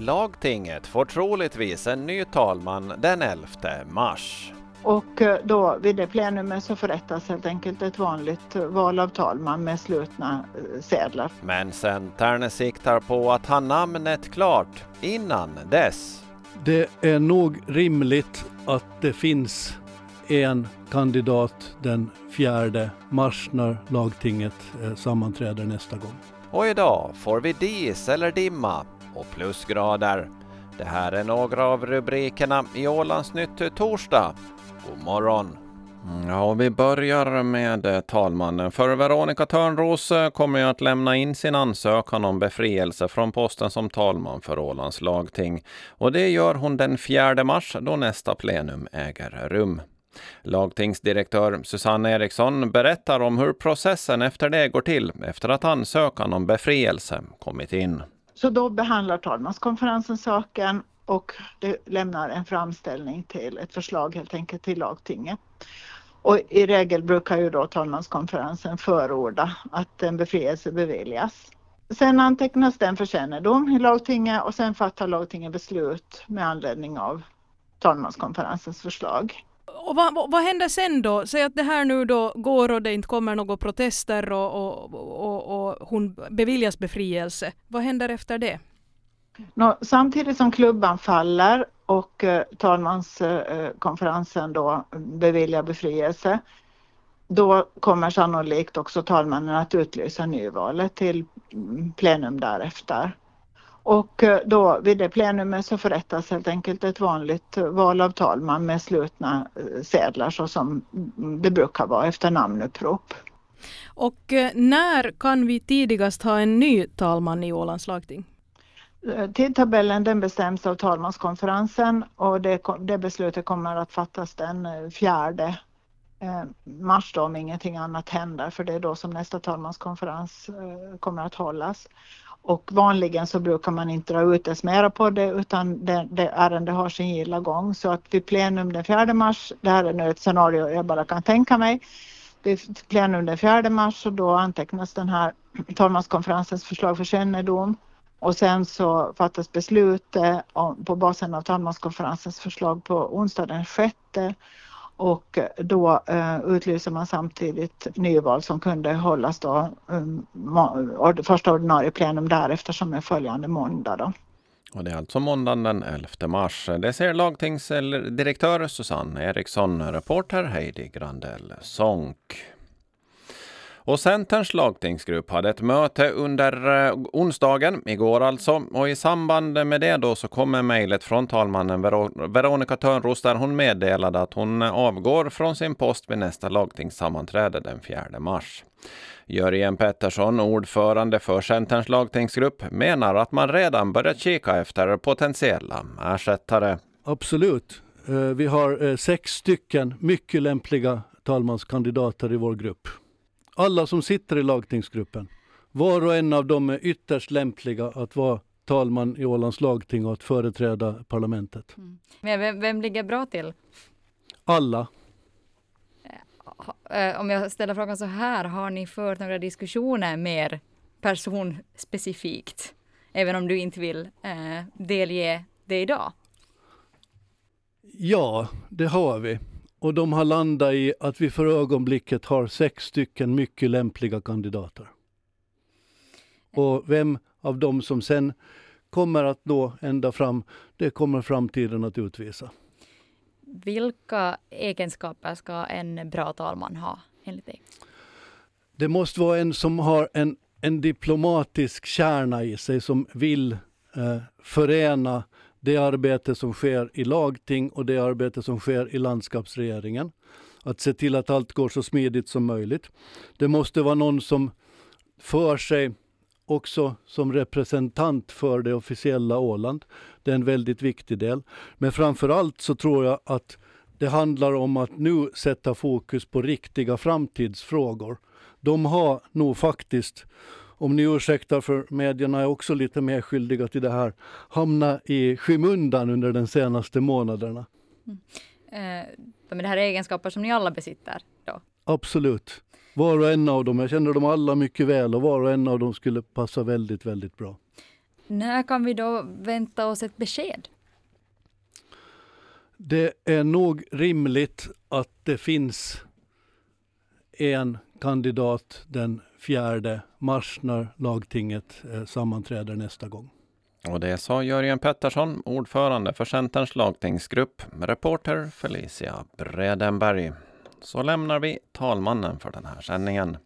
lagtinget får troligtvis en ny talman den 11 mars. Och eh, då vid det plenumet så förrättas helt enkelt ett vanligt val av talman med slutna eh, sedlar. Men Centern siktar på att ha namnet klart innan dess. Det är nog rimligt att det finns en kandidat den 4 mars när lagtinget eh, sammanträder nästa gång. Och idag får vi dis eller dimma och plusgrader. Det här är några av rubrikerna i Ålandsnytt torsdag. God morgon! Ja, vi börjar med eh, talmannen. För Veronica Törnros eh, kommer ju att lämna in sin ansökan om befrielse från posten som talman för Ålands lagting. Och det gör hon den 4 mars då nästa plenum äger rum. Lagtingsdirektör Susanne Eriksson berättar om hur processen efter det går till efter att ansökan om befrielse kommit in. Så då behandlar talmanskonferensen saken och det lämnar en framställning till ett förslag helt enkelt till lagtinget. Och i regel brukar ju då talmanskonferensen förorda att en befrielse beviljas. Sen antecknas den för kännedom i lagtinget och sen fattar lagtinget beslut med anledning av talmanskonferensens förslag. Och vad, vad, händer sen då? Säg att det här nu då går och det inte kommer några protester och, och, och, och hon beviljas befrielse. Vad händer efter det? Nå, samtidigt som klubban faller och eh, talmanskonferensen eh, eh, då beviljar befrielse då kommer sannolikt också talmannen att utlysa nyvalet till mm, plenum därefter. Och eh, då vid det plenumet så förrättas helt enkelt ett vanligt val av talman med slutna eh, sedlar så som det brukar vara efter namnupprop. Och eh, när kan vi tidigast ha en ny talman i Ålands lagting? Tidtabellen den bestäms av talmanskonferensen och det, det beslutet kommer att fattas den fjärde mars då om ingenting annat händer för det är då som nästa talmanskonferens kommer att hållas. Och vanligen så brukar man inte dra ut ens mera på det utan det, det ärende har sin gilla gång. Så att vid plenum den 4 mars, det här är nu ett scenario jag bara kan tänka mig. Vid plenum den 4 mars och då antecknas den här talmanskonferensens förslag för kännedom. Och sen så fattas beslut på basen av talmanskonferensens förslag på onsdag den 6 och då eh, utlyser man samtidigt nyval som kunde hållas då um, första ordinarie plenum därefter som är följande måndag. Då. Och det är alltså måndagen den 11 mars. Det säger lagtingsdirektör Susanne Eriksson, reporter Heidi Grandell Sonck. Och Centerns lagtingsgrupp hade ett möte under eh, onsdagen, igår alltså. Och i samband med det då så kommer mejlet från talmannen Veronica Törnros där hon meddelade att hon eh, avgår från sin post vid nästa lagtingssammanträde den 4 mars. Jörgen Pettersson, ordförande för Centerns lagtingsgrupp, menar att man redan börjat kika efter potentiella ersättare. Absolut. Eh, vi har sex stycken mycket lämpliga talmanskandidater i vår grupp alla som sitter i lagtingsgruppen, var och en av dem är ytterst lämpliga att vara talman i Ålands lagting och att företräda parlamentet. Mm. Men vem, vem ligger bra till? Alla. Eh, eh, om jag ställer frågan så här, har ni fört några diskussioner mer personspecifikt? Även om du inte vill eh, delge det idag? Ja, det har vi. Och de har landat i att vi för ögonblicket har sex stycken mycket lämpliga kandidater. Och vem av dem som sen kommer att nå ända fram, det kommer framtiden att utvisa. Vilka egenskaper ska en bra talman ha enligt dig? Det måste vara en som har en, en diplomatisk kärna i sig som vill eh, förena det arbete som sker i lagting och det arbete som sker i landskapsregeringen. Att se till att allt går så smidigt som möjligt. Det måste vara någon som för sig också som representant för det officiella Åland. Det är en väldigt viktig del. Men framför allt så tror jag att det handlar om att nu sätta fokus på riktiga framtidsfrågor. De har nog faktiskt om ni ursäktar för medierna är också lite mer skyldiga till det här, hamna i skymundan under de senaste månaderna. Mm. Eh, men det här är egenskaper som ni alla besitter? Då? Absolut. Var och en av dem, jag känner dem alla mycket väl och var och en av dem skulle passa väldigt, väldigt bra. När kan vi då vänta oss ett besked? Det är nog rimligt att det finns en kandidat den 4 mars när lagtinget eh, sammanträder nästa gång. Och det sa Jörgen Pettersson, ordförande för Centerns lagtingsgrupp, reporter Felicia Bredenberg. Så lämnar vi talmannen för den här sändningen.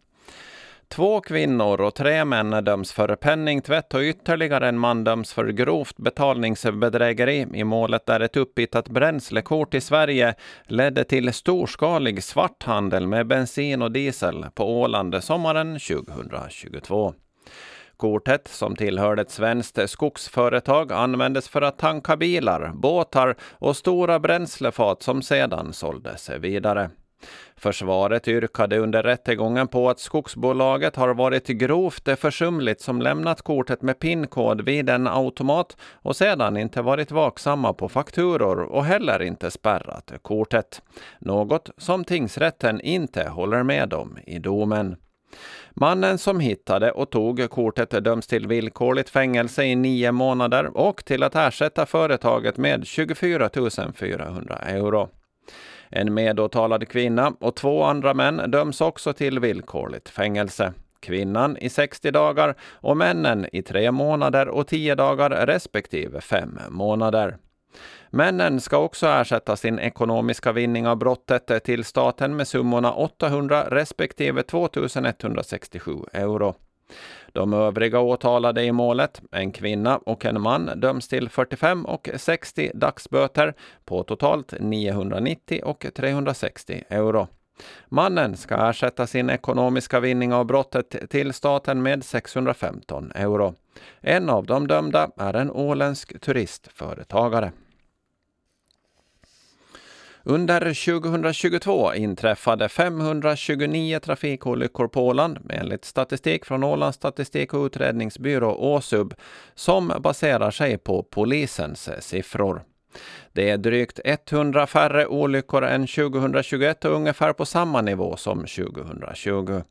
Två kvinnor och tre män döms för penningtvätt och ytterligare en man döms för grovt betalningsbedrägeri i målet där ett uppbittat bränslekort i Sverige ledde till storskalig svarthandel med bensin och diesel på Åland sommaren 2022. Kortet, som tillhörde ett svenskt skogsföretag, användes för att tanka bilar, båtar och stora bränslefat som sedan såldes vidare. Försvaret yrkade under rättegången på att skogsbolaget har varit grovt försumligt som lämnat kortet med PIN-kod vid en automat och sedan inte varit vaksamma på fakturor och heller inte spärrat kortet. Något som tingsrätten inte håller med om i domen. Mannen som hittade och tog kortet döms till villkorligt fängelse i nio månader och till att ersätta företaget med 24 400 euro. En medåtalad kvinna och två andra män döms också till villkorligt fängelse. Kvinnan i 60 dagar och männen i tre månader och 10 dagar respektive fem månader. Männen ska också ersätta sin ekonomiska vinning av brottet till staten med summorna 800 respektive 2167 euro. De övriga åtalade i målet, en kvinna och en man, döms till 45 och 60 dagsböter på totalt 990 och 360 euro. Mannen ska ersätta sin ekonomiska vinning av brottet till staten med 615 euro. En av de dömda är en åländsk turistföretagare. Under 2022 inträffade 529 trafikolyckor på Åland enligt statistik från Ålands statistik och utredningsbyrå Åsub som baserar sig på polisens siffror. Det är drygt 100 färre olyckor än 2021 och ungefär på samma nivå som 2020.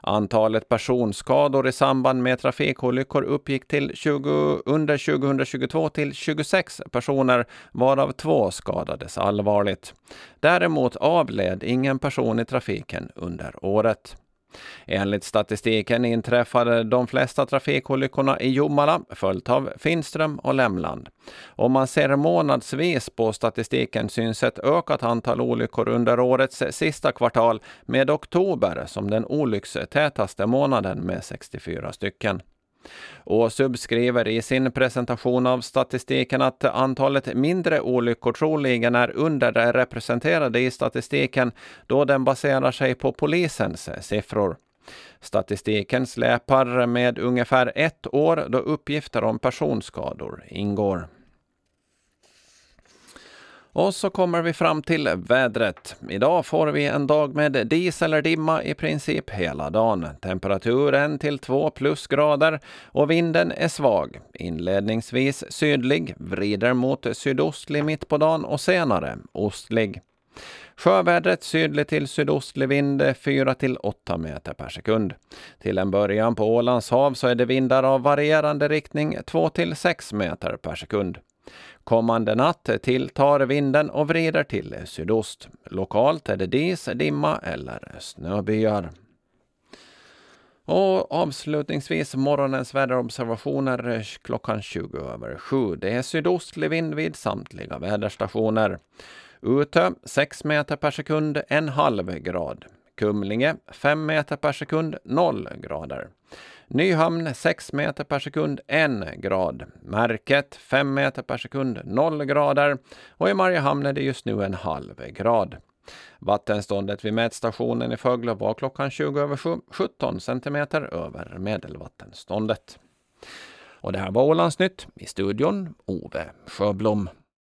Antalet personskador i samband med trafikolyckor uppgick till 20, under 2022 till 26 personer, varav två skadades allvarligt. Däremot avled ingen person i trafiken under året. Enligt statistiken inträffade de flesta trafikolyckorna i Jomala, följt av Finström och Lämland. Om man ser månadsvis på statistiken syns ett ökat antal olyckor under årets sista kvartal med oktober som den olyckstätaste månaden med 64 stycken. Åsub skriver i sin presentation av statistiken att antalet mindre olyckor troligen är underrepresenterade i statistiken då den baserar sig på polisens siffror. Statistiken släpar med ungefär ett år då uppgifter om personskador ingår. Och så kommer vi fram till vädret. Idag får vi en dag med dis eller dimma i princip hela dagen. Temperatur 1 till 2 plusgrader och vinden är svag. Inledningsvis sydlig, vrider mot sydostlig mitt på dagen och senare ostlig. Sjövädret sydlig till sydostlig vind 4 till 8 meter per sekund. Till en början på Ålands hav så är det vindar av varierande riktning 2 till 6 meter per sekund. Kommande natt tilltar vinden och vrider till sydost. Lokalt är det dis, dimma eller snöbyar. Och avslutningsvis morgonens väderobservationer klockan 20 över 7. Det är sydostlig vind vid samtliga väderstationer. Utö 6 meter per sekund, en halv grad. Kumlinge 5 meter per sekund, 0 grader. Nyhamn 6 meter per sekund, 1 grad. Märket 5 meter per sekund, 0 grader. Och i Mariehamn är det just nu en halv grad. Vattenståndet vid mätstationen i Fögle var klockan 20 över 7, 17 centimeter över medelvattenståndet. Och det här var Ålandsnytt. I studion Ove Sjöblom.